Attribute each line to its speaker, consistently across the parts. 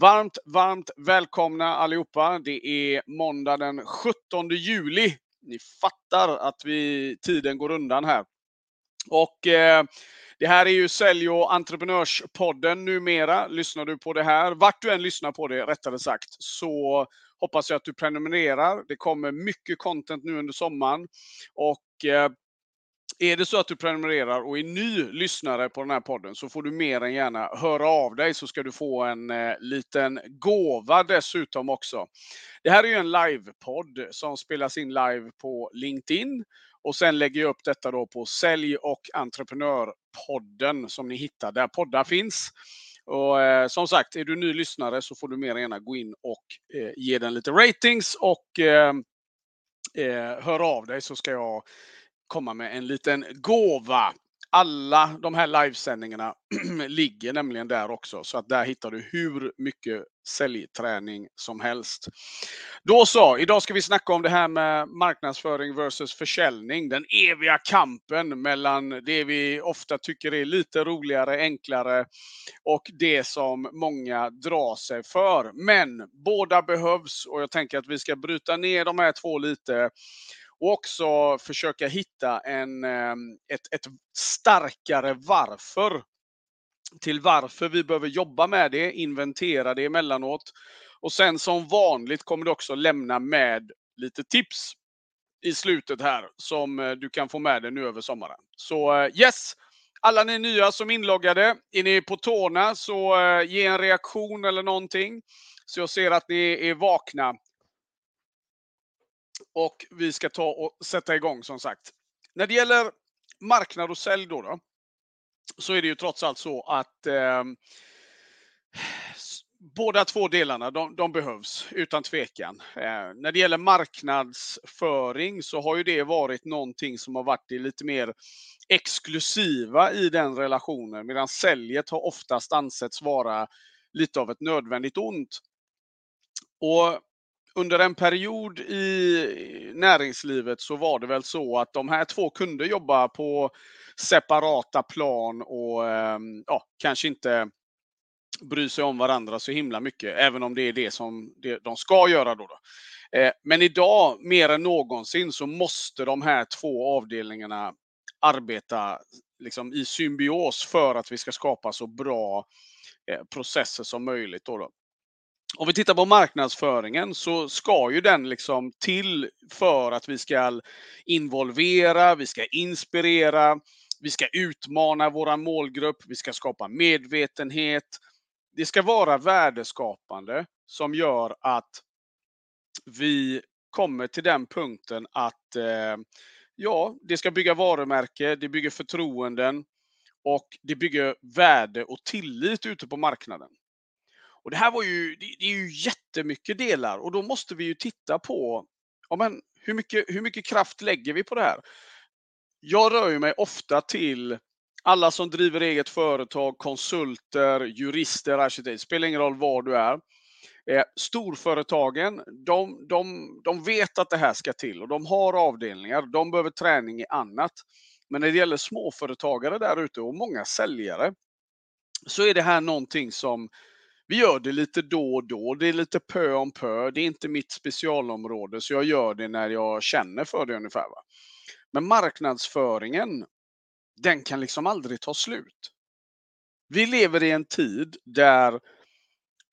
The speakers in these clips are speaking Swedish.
Speaker 1: Varmt, varmt välkomna allihopa. Det är måndag den 17 juli. Ni fattar att vi, tiden går undan här. Och eh, det här är ju Sälj och entreprenörspodden numera. Lyssnar du på det här, vart du än lyssnar på det rättare sagt, så hoppas jag att du prenumererar. Det kommer mycket content nu under sommaren. Och eh, är det så att du prenumererar och är ny lyssnare på den här podden så får du mer än gärna höra av dig så ska du få en eh, liten gåva dessutom också. Det här är ju en livepodd som spelas in live på LinkedIn och sen lägger jag upp detta då på Sälj och entreprenörpodden som ni hittar där poddar finns. Och eh, som sagt, är du ny lyssnare så får du mer än gärna gå in och eh, ge den lite ratings och eh, eh, höra hör av dig så ska jag komma med en liten gåva. Alla de här livesändningarna ligger nämligen där också, så att där hittar du hur mycket säljträning som helst. Då så, idag ska vi snacka om det här med marknadsföring versus försäljning. Den eviga kampen mellan det vi ofta tycker är lite roligare, enklare och det som många drar sig för. Men båda behövs och jag tänker att vi ska bryta ner de här två lite och också försöka hitta en, ehm, ett, ett starkare varför till varför vi behöver jobba med det, inventera det emellanåt. Och sen som vanligt kommer du också lämna med lite tips i slutet här som eh, du kan få med dig nu över sommaren. Så eh, yes! Alla ni nya som är inloggade, är ni på tårna så eh, ge en reaktion eller någonting. Så jag ser att ni är vakna. Och vi ska ta och sätta igång som sagt. När det gäller marknad och sälj då, då så är det ju trots allt så att eh, båda två delarna, de, de behövs utan tvekan. Eh, när det gäller marknadsföring så har ju det varit någonting som har varit lite mer exklusiva i den relationen, medan säljet har oftast ansetts vara lite av ett nödvändigt ont. Och under en period i näringslivet så var det väl så att de här två kunde jobba på separata plan och ehm, ja, kanske inte bry sig om varandra så himla mycket, även om det är det som de ska göra då. då. Eh, men idag, mer än någonsin, så måste de här två avdelningarna arbeta liksom i symbios för att vi ska skapa så bra eh, processer som möjligt. Då, då om vi tittar på marknadsföringen så ska ju den liksom till för att vi ska involvera, vi ska inspirera, vi ska utmana våran målgrupp, vi ska skapa medvetenhet. Det ska vara värdeskapande som gör att vi kommer till den punkten att eh, ja, det ska bygga varumärke, det bygger förtroenden och det bygger värde och tillit ute på marknaden. Och det här var ju, det, det är ju jättemycket delar och då måste vi ju titta på ja, men hur, mycket, hur mycket kraft lägger vi på det här? Jag rör ju mig ofta till alla som driver eget företag, konsulter, jurister, arkitekter, spelar ingen roll var du är. Eh, storföretagen, de, de, de vet att det här ska till och de har avdelningar. De behöver träning i annat. Men när det gäller småföretagare där ute och många säljare så är det här någonting som vi gör det lite då och då. Det är lite pö om pö. Det är inte mitt specialområde, så jag gör det när jag känner för det ungefär. Va? Men marknadsföringen, den kan liksom aldrig ta slut. Vi lever i en tid där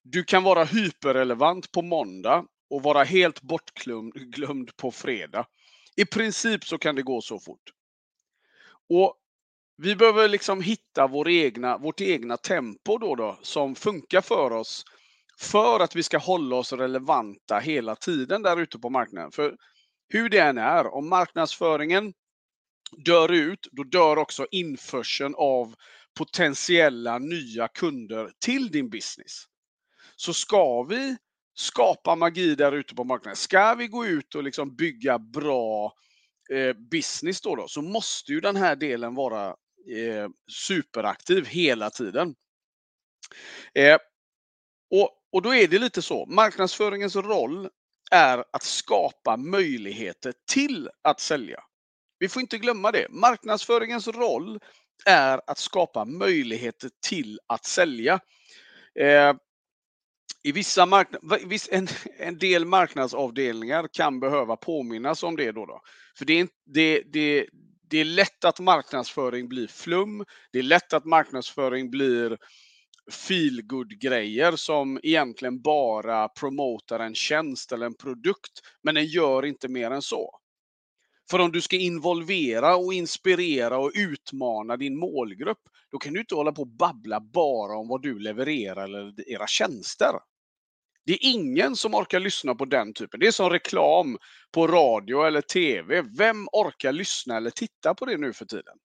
Speaker 1: du kan vara hyperrelevant på måndag och vara helt bortglömd på fredag. I princip så kan det gå så fort. Och vi behöver liksom hitta vår egna, vårt egna tempo då, då som funkar för oss för att vi ska hålla oss relevanta hela tiden där ute på marknaden. För hur det än är, om marknadsföringen dör ut, då dör också införseln av potentiella nya kunder till din business. Så ska vi skapa magi där ute på marknaden, ska vi gå ut och liksom bygga bra eh, business då, då, så måste ju den här delen vara eh, superaktiv hela tiden. Eh, och, och då är det lite så, marknadsföringens roll är att skapa möjligheter till att sälja. Vi får inte glömma det. Marknadsföringens roll är att skapa möjligheter till att sälja. Eh, I vissa marknad, en, en del marknadsavdelningar kan behöva påminnas om det då. då. För det är, det, det, det är lätt att marknadsföring blir flum. Det är lätt att marknadsföring blir feelgood grejer som egentligen bara promotar en tjänst eller en produkt. Men den gör inte mer än så. För om du ska involvera och inspirera och utmana din målgrupp, då kan du inte hålla på och babbla bara om vad du levererar eller era tjänster. Det är ingen som orkar lyssna på den typen. Det är som reklam på radio eller TV. Vem orkar lyssna eller titta på det nu för tiden?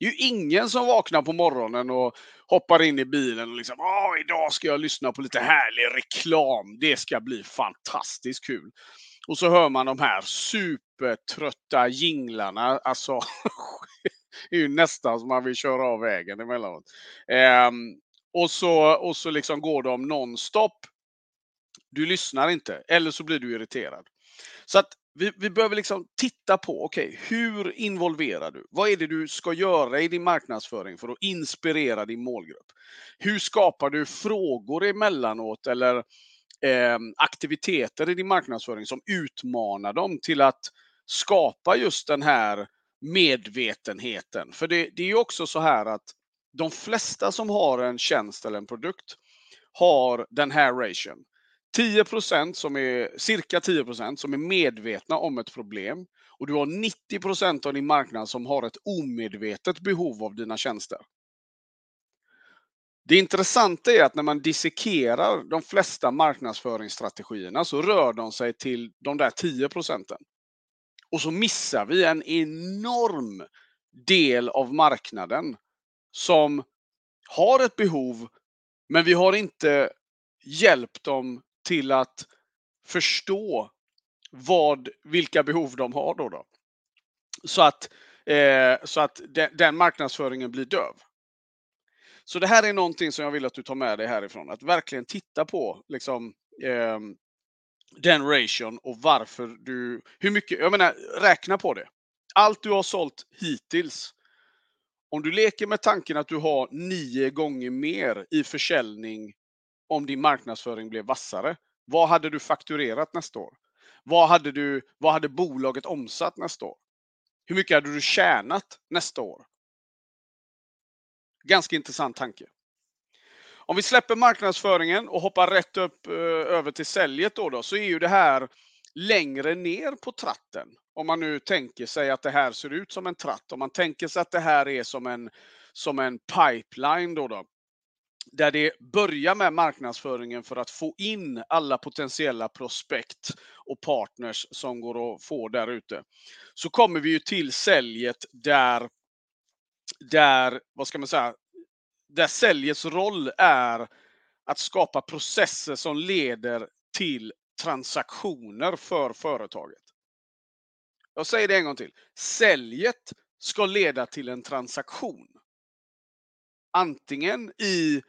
Speaker 1: Det är ju ingen som vaknar på morgonen och hoppar in i bilen och liksom Åh, idag ska jag lyssna på lite härlig reklam. Det ska bli fantastiskt kul. Och så hör man de här supertrötta jinglarna. Alltså, det är ju nästan som man vill köra av vägen emellanåt. Um, och så, och så liksom går de nonstop. Du lyssnar inte, eller så blir du irriterad. Så att vi, vi behöver liksom titta på, okej, okay, hur involverar du? Vad är det du ska göra i din marknadsföring för att inspirera din målgrupp? Hur skapar du frågor emellanåt eller eh, aktiviteter i din marknadsföring som utmanar dem till att skapa just den här medvetenheten? För det, det är ju också så här att de flesta som har en tjänst eller en produkt har den här ration. 10 som är cirka 10% som är medvetna om ett problem och du har 90% av din marknad som har ett omedvetet behov av dina tjänster. Det intressanta är att när man dissekerar de flesta marknadsföringsstrategierna så rör de sig till de där 10 procenten. Och så missar vi en enorm del av marknaden som har ett behov, men vi har inte hjälpt dem till att förstå vad, vilka behov de har då. då. Så att, eh, så att den, den marknadsföringen blir döv. Så det här är någonting som jag vill att du tar med dig härifrån. Att verkligen titta på liksom, eh, den ration och varför du... Hur mycket, jag menar, räkna på det. Allt du har sålt hittills. Om du leker med tanken att du har nio gånger mer i försäljning om din marknadsföring blev vassare. Vad hade du fakturerat nästa år? Vad hade, du, vad hade bolaget omsatt nästa år? Hur mycket hade du tjänat nästa år? Ganska intressant tanke. Om vi släpper marknadsföringen och hoppar rätt upp eh, över till säljet då, då, så är ju det här längre ner på tratten. Om man nu tänker sig att det här ser ut som en tratt. Om man tänker sig att det här är som en, som en pipeline då, då där det börjar med marknadsföringen för att få in alla potentiella prospekt och partners som går att få där ute. Så kommer vi ju till säljet där, där, vad ska man säga, där säljets roll är att skapa processer som leder till transaktioner för företaget. Jag säger det en gång till. Säljet ska leda till en transaktion. Antingen i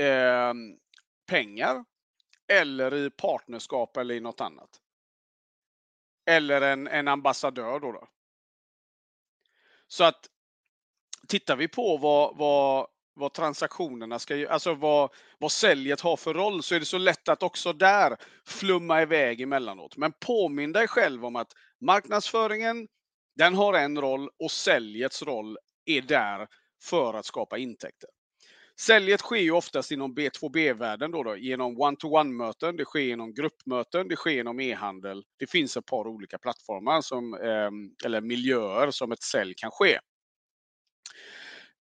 Speaker 1: eh, pengar eller i partnerskap eller i något annat. Eller en, en ambassadör då, då. Så att tittar vi på vad, vad, vad transaktionerna ska alltså vad, vad säljet har för roll så är det så lätt att också där flumma iväg emellanåt. Men påminn dig själv om att marknadsföringen, den har en roll och säljets roll är där för att skapa intäkter. Säljet sker ju oftast inom B2B-världen då, då genom one-to-one-möten, det sker genom gruppmöten, det sker genom e-handel. Det finns ett par olika plattformar som, ehm, eller miljöer som ett sälj kan ske.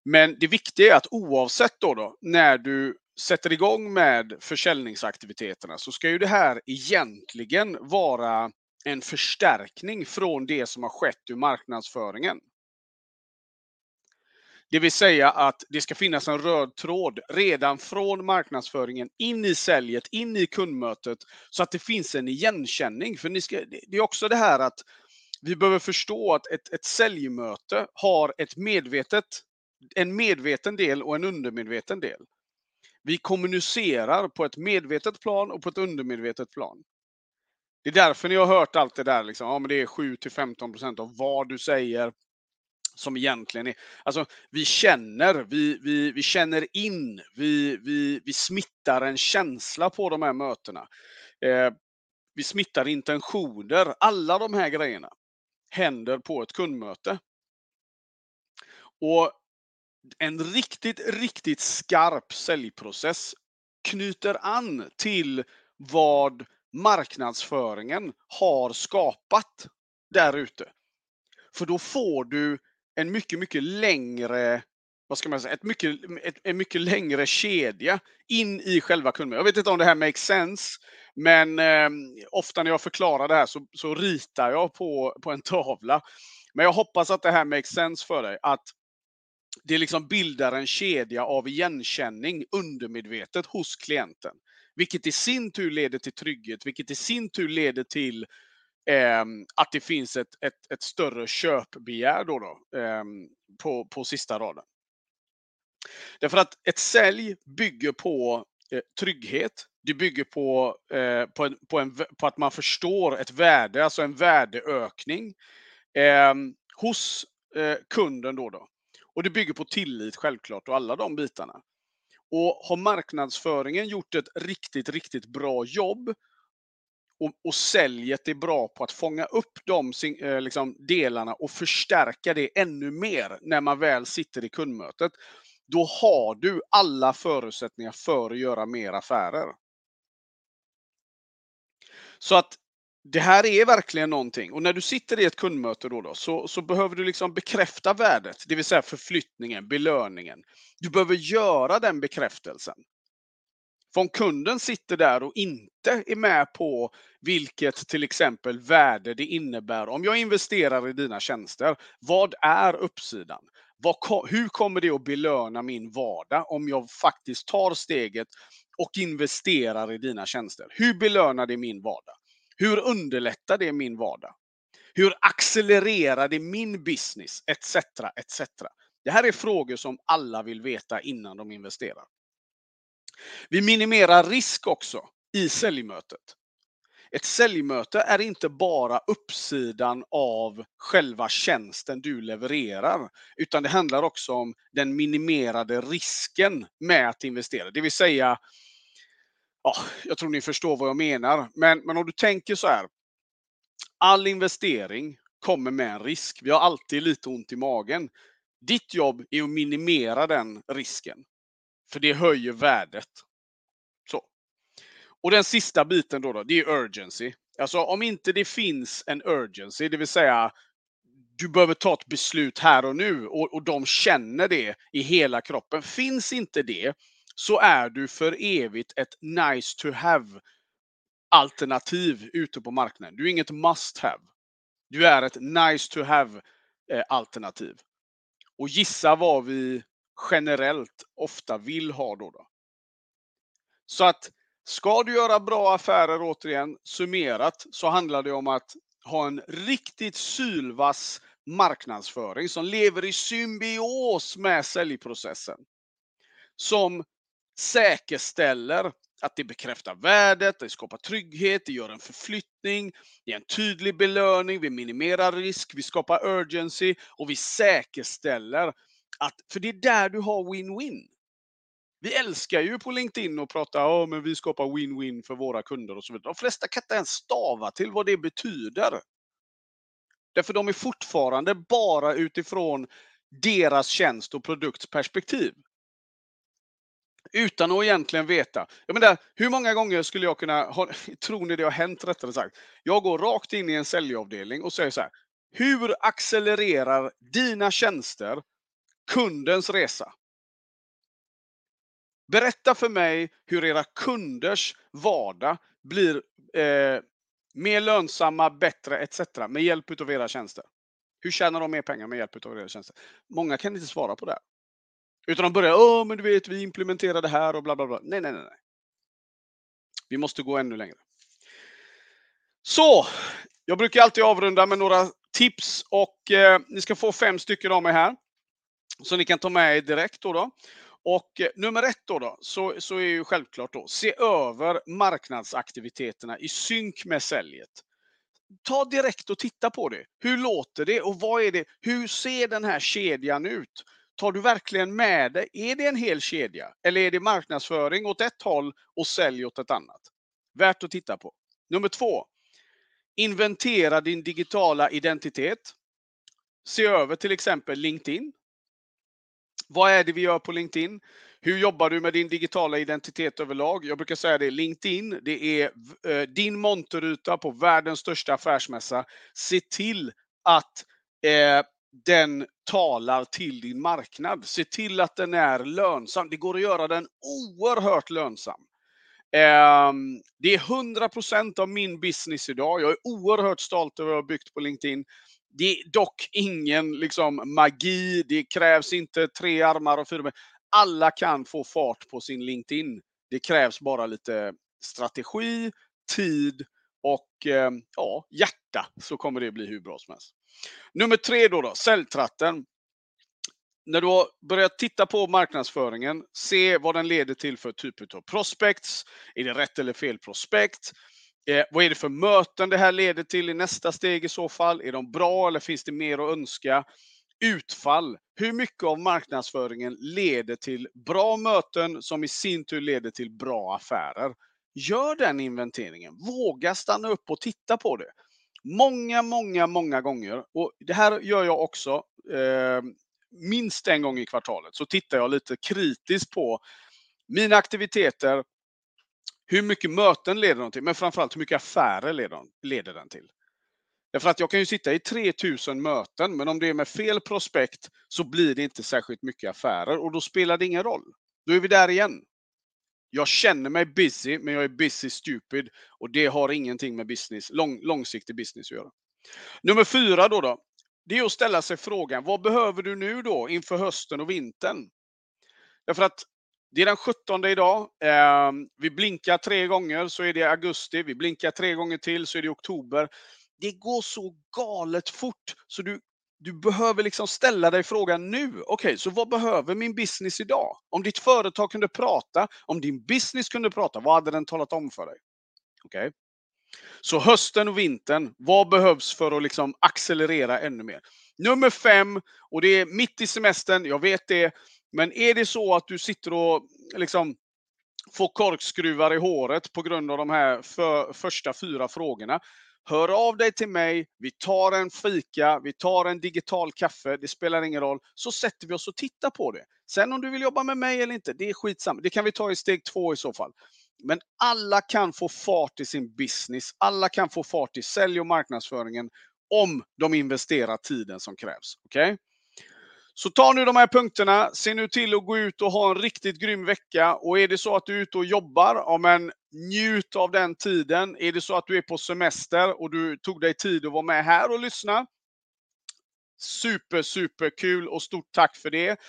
Speaker 1: Men det viktiga är att oavsett då, då när du sätter igång med försäljningsaktiviteterna så ska ju det här egentligen vara en förstärkning från det som har skett ur marknadsföringen. Det vill säga att det ska finnas en röd tråd redan från marknadsföringen in i säljet, in i kundmötet så att det finns en igenkänning. För ni ska, det är också det här att vi behöver förstå att ett, ett säljmöte har ett medvetet, en medveten del och en undermedveten del. Vi kommunicerar på ett medvetet plan och på ett undermedvetet plan. Det är därför ni har hört allt det där. Liksom. Ja, men det är 7-15 procent av vad du säger som egentligen är, alltså vi känner, vi, vi, vi känner in, vi, vi, vi smittar en känsla på de här mötena. Eh, vi smittar intentioner. Alla de här grejerna händer på ett kundmöte. Och en riktigt, riktigt skarp säljprocess knyter an till vad marknadsföringen har skapat där ute. För då får du en mycket, mycket längre vad ska man säga, ett mycket, ett, en mycket längre kedja in i själva kunden. Jag vet inte om det här makes sense, men eh, ofta när jag förklarar det här så, så ritar jag på, på en tavla. Men jag hoppas att det här makes sense för dig. Att det liksom bildar en kedja av igenkänning undermedvetet hos klienten. Vilket i sin tur leder till trygghet, vilket i sin tur leder till eh, Ehm, att det finns ett, ett, ett större köpbegär då, då eh, på, på sista raden. Därför att ett sälj bygger på eh, trygghet. Det bygger på, eh, på, en, på, en, på, att man förstår ett värde, alltså en värdeökning eh, hos eh, kunden. Då, då Och det bygger på tillit självklart och alla de bitarna. Och har marknadsföringen gjort ett riktigt, riktigt bra jobb och, och säljet är bra på att fånga upp de eh, liksom, delarna och förstärka det ännu mer när man väl sitter i kundmötet, då har du alla förutsättningar för att göra mer affärer. Så att det här är verkligen någonting. Och när du sitter i ett kundmöte då, då så, så, behöver du liksom bekräfta värdet, det vill säga förflyttningen, belöningen. Du behöver göra den bekräftelsen. För om kunden sitter där och inte är med på vilket till exempel värde det innebär om jag investerar i dina tjänster. Vad är uppsidan? Vad, hur kommer det att belöna min vardag om jag faktiskt tar steget och investerar i dina tjänster? Hur belönar det min vardag? Hur underlättar det min vardag? Hur accelererar det min business? Etc. etc. Det här är frågor som alla vill veta innan de investerar. Vi minimerar risk också i säljmötet. Ett säljmöte är inte bara uppsidan av själva tjänsten du levererar, utan det handlar också om den minimerade risken med att investera. Det vill säga, ja, jag tror ni förstår vad jag menar, men, men om du tänker så här. All investering kommer med en risk. Vi har alltid lite ont i magen. Ditt jobb är att minimera den risken. För det höjer värdet och den sista biten då, då det är urgency. Alltså om inte det finns en urgency, det vill säga du behöver ta ett beslut här och nu och, och de känner det i hela kroppen. Finns inte det så är du för evigt ett nice to have alternativ ute på marknaden. Du är inget must have. Du är ett nice to have-alternativ. Eh, och gissa vad vi generellt ofta vill ha då. då. Så att Ska du göra bra affärer återigen, summerat, så handlar det om att ha en riktigt sylvass marknadsföring som lever i symbios med säljprocessen. Som säkerställer att det bekräftar värdet, det skapar trygghet, det gör en förflyttning, det är en tydlig belöning, vi minimerar risk, vi skapar urgency och vi säkerställer att, för det är där du har win-win. Vi älskar ju på LinkedIn att prata om oh, men vi skapar win-win för våra kunder och så vidare. De flesta kan inte ens stava till vad det betyder. Därför de är fortfarande bara utifrån deras tjänst och produktsperspektiv. Utan att egentligen veta. Jag menar, hur många gånger skulle jag kunna, ha, tror ni det har hänt rättare sagt? Jag går rakt in i en säljavdelning och säger så här. Hur accelererar dina tjänster kundens resa? Berätta för mig hur era kunders vardag blir eh, mer lönsamma, bättre etc. med hjälp av era tjänster. Hur tjänar de mer pengar med hjälp av era tjänster? Många kan inte svara på det. Utan de börjar, åh men du vet vi implementerar det här och bla bla bla. Nej, nej, nej. Vi måste gå ännu längre. Så, jag brukar alltid avrunda med några tips och eh, ni ska få fem stycken av mig här. Så ni kan ta med er direkt då. då. Och eh, nummer ett då, då så, så är ju självklart då, se över marknadsaktiviteterna i synk med säljet. ta direkt och titta på det. Hur låter det och vad är det? Hur ser den här kedjan ut? Tar du verkligen med det? Är det en hel kedja? Eller är det marknadsföring åt ett håll och sälj åt ett annat? Värt att titta på. Nummer två. Inventera din digitala identitet. Se över till exempel LinkedIn. Vad är det vi gör på LinkedIn? Hur jobbar du med din digitala identitet överlag? Jag brukar säga det, LinkedIn, det är eh, din monterruta på världens största affärsmässa. Se till att eh, den talar till din marknad. Se till att den är lönsam. Det går att göra den oerhört lönsam. Ehm, det är 100% av min business idag. Jag är oerhört stolt över att ha byggt på LinkedIn. Det är dock ingen liksom, magi. Det krävs inte tre armar och fyra ben. Alla kan få fart på sin LinkedIn. Det krävs bara lite strategi, tid och eh, ja, hjärta så kommer det bli hur bra som helst. Nummer tre då, då säljtratten. När du har börjat titta på marknadsföringen, se vad den leder till för typ av prospects. Är det rätt eller fel prospekt? Eh, vad är det för möten det här leder till i nästa steg i så fall? Är de bra eller finns det mer att önska? Utfall. Hur mycket av marknadsföringen leder till bra möten som i sin tur leder till bra affärer? Gör den inventeringen. Våga stanna upp och titta på det. Många, många, många gånger. Och det här gör jag också. Eh, minst en gång i kvartalet så tittar jag lite kritiskt på mina aktiviteter, hur mycket möten leder de till, men framförallt hur mycket affärer leder, leder den till. Därför att jag kan ju sitta i 3000 möten, men om det är med fel prospekt så blir det inte särskilt mycket affärer och då spelar det ingen roll. Då är vi där igen. Jag känner mig busy, men jag är busy stupid och det har ingenting med business, lång, långsiktig business att göra. Nummer fyra då, då. Det är att ställa sig frågan, vad behöver du nu då inför hösten och vintern? Därför att det är den 17 idag. Ehm, vi blinkar tre gånger så är det augusti. Vi blinkar tre gånger till så är det oktober. Det går så galet fort så du, du behöver liksom ställa dig frågan nu. Okej, okay, så vad behöver min business idag? Om ditt företag kunde prata, om din business kunde prata, vad hade den talat om för dig? Okej. Okay. Så hösten och vintern, vad behövs för att liksom accelerera ännu mer? Nummer fem, och det är mitt i semestern, jag vet det, men är det så att du sitter och liksom får korkskruvar i håret på grund av de här för, första fyra frågorna, Hör av dig till mig, vi tar en fika, vi tar en digital kaffe, det spelar ingen roll, så sätter vi oss och tittar på det. Sen om du vill jobba med mig eller inte, det är skitsamma. Det kan vi ta i steg två i så fall. Men alla kan få fart i sin business. Alla kan få fart i sälj och marknadsföringen om de investerar tiden som krävs. Okej? Okay? Så ta nu de här punkterna, se nu till att gå ut och ha en riktigt grym vecka. Och är det så att du är ute och jobbar, ja men njut av den tiden. Är det så att du är på semester och du tog dig tid att vara med här och lyssna, super, super kul och stort tack för det.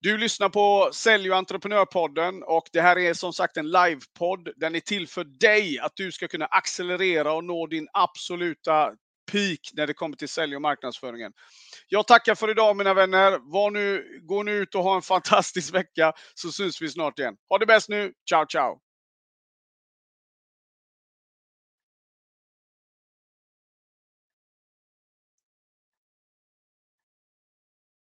Speaker 1: Du lyssnar på Sälj och entreprenörpodden och det här är som sagt en livepodd. Den är till för dig, att du ska kunna accelerera och nå din absoluta peak när det kommer till sälj och marknadsföringen. Jag tackar för idag mina vänner. Var nu, gå nu ut och ha en fantastisk vecka så syns vi snart igen. Ha det bäst nu. Ciao, ciao!